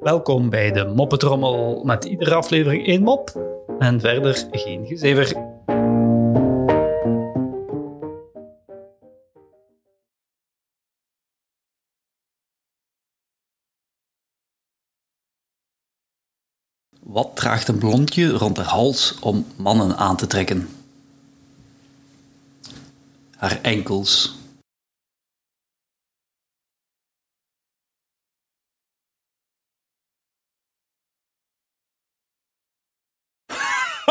Welkom bij de Moppetrommel met iedere aflevering één mop en verder geen gezever. Wat draagt een blondje rond haar hals om mannen aan te trekken? Haar enkels.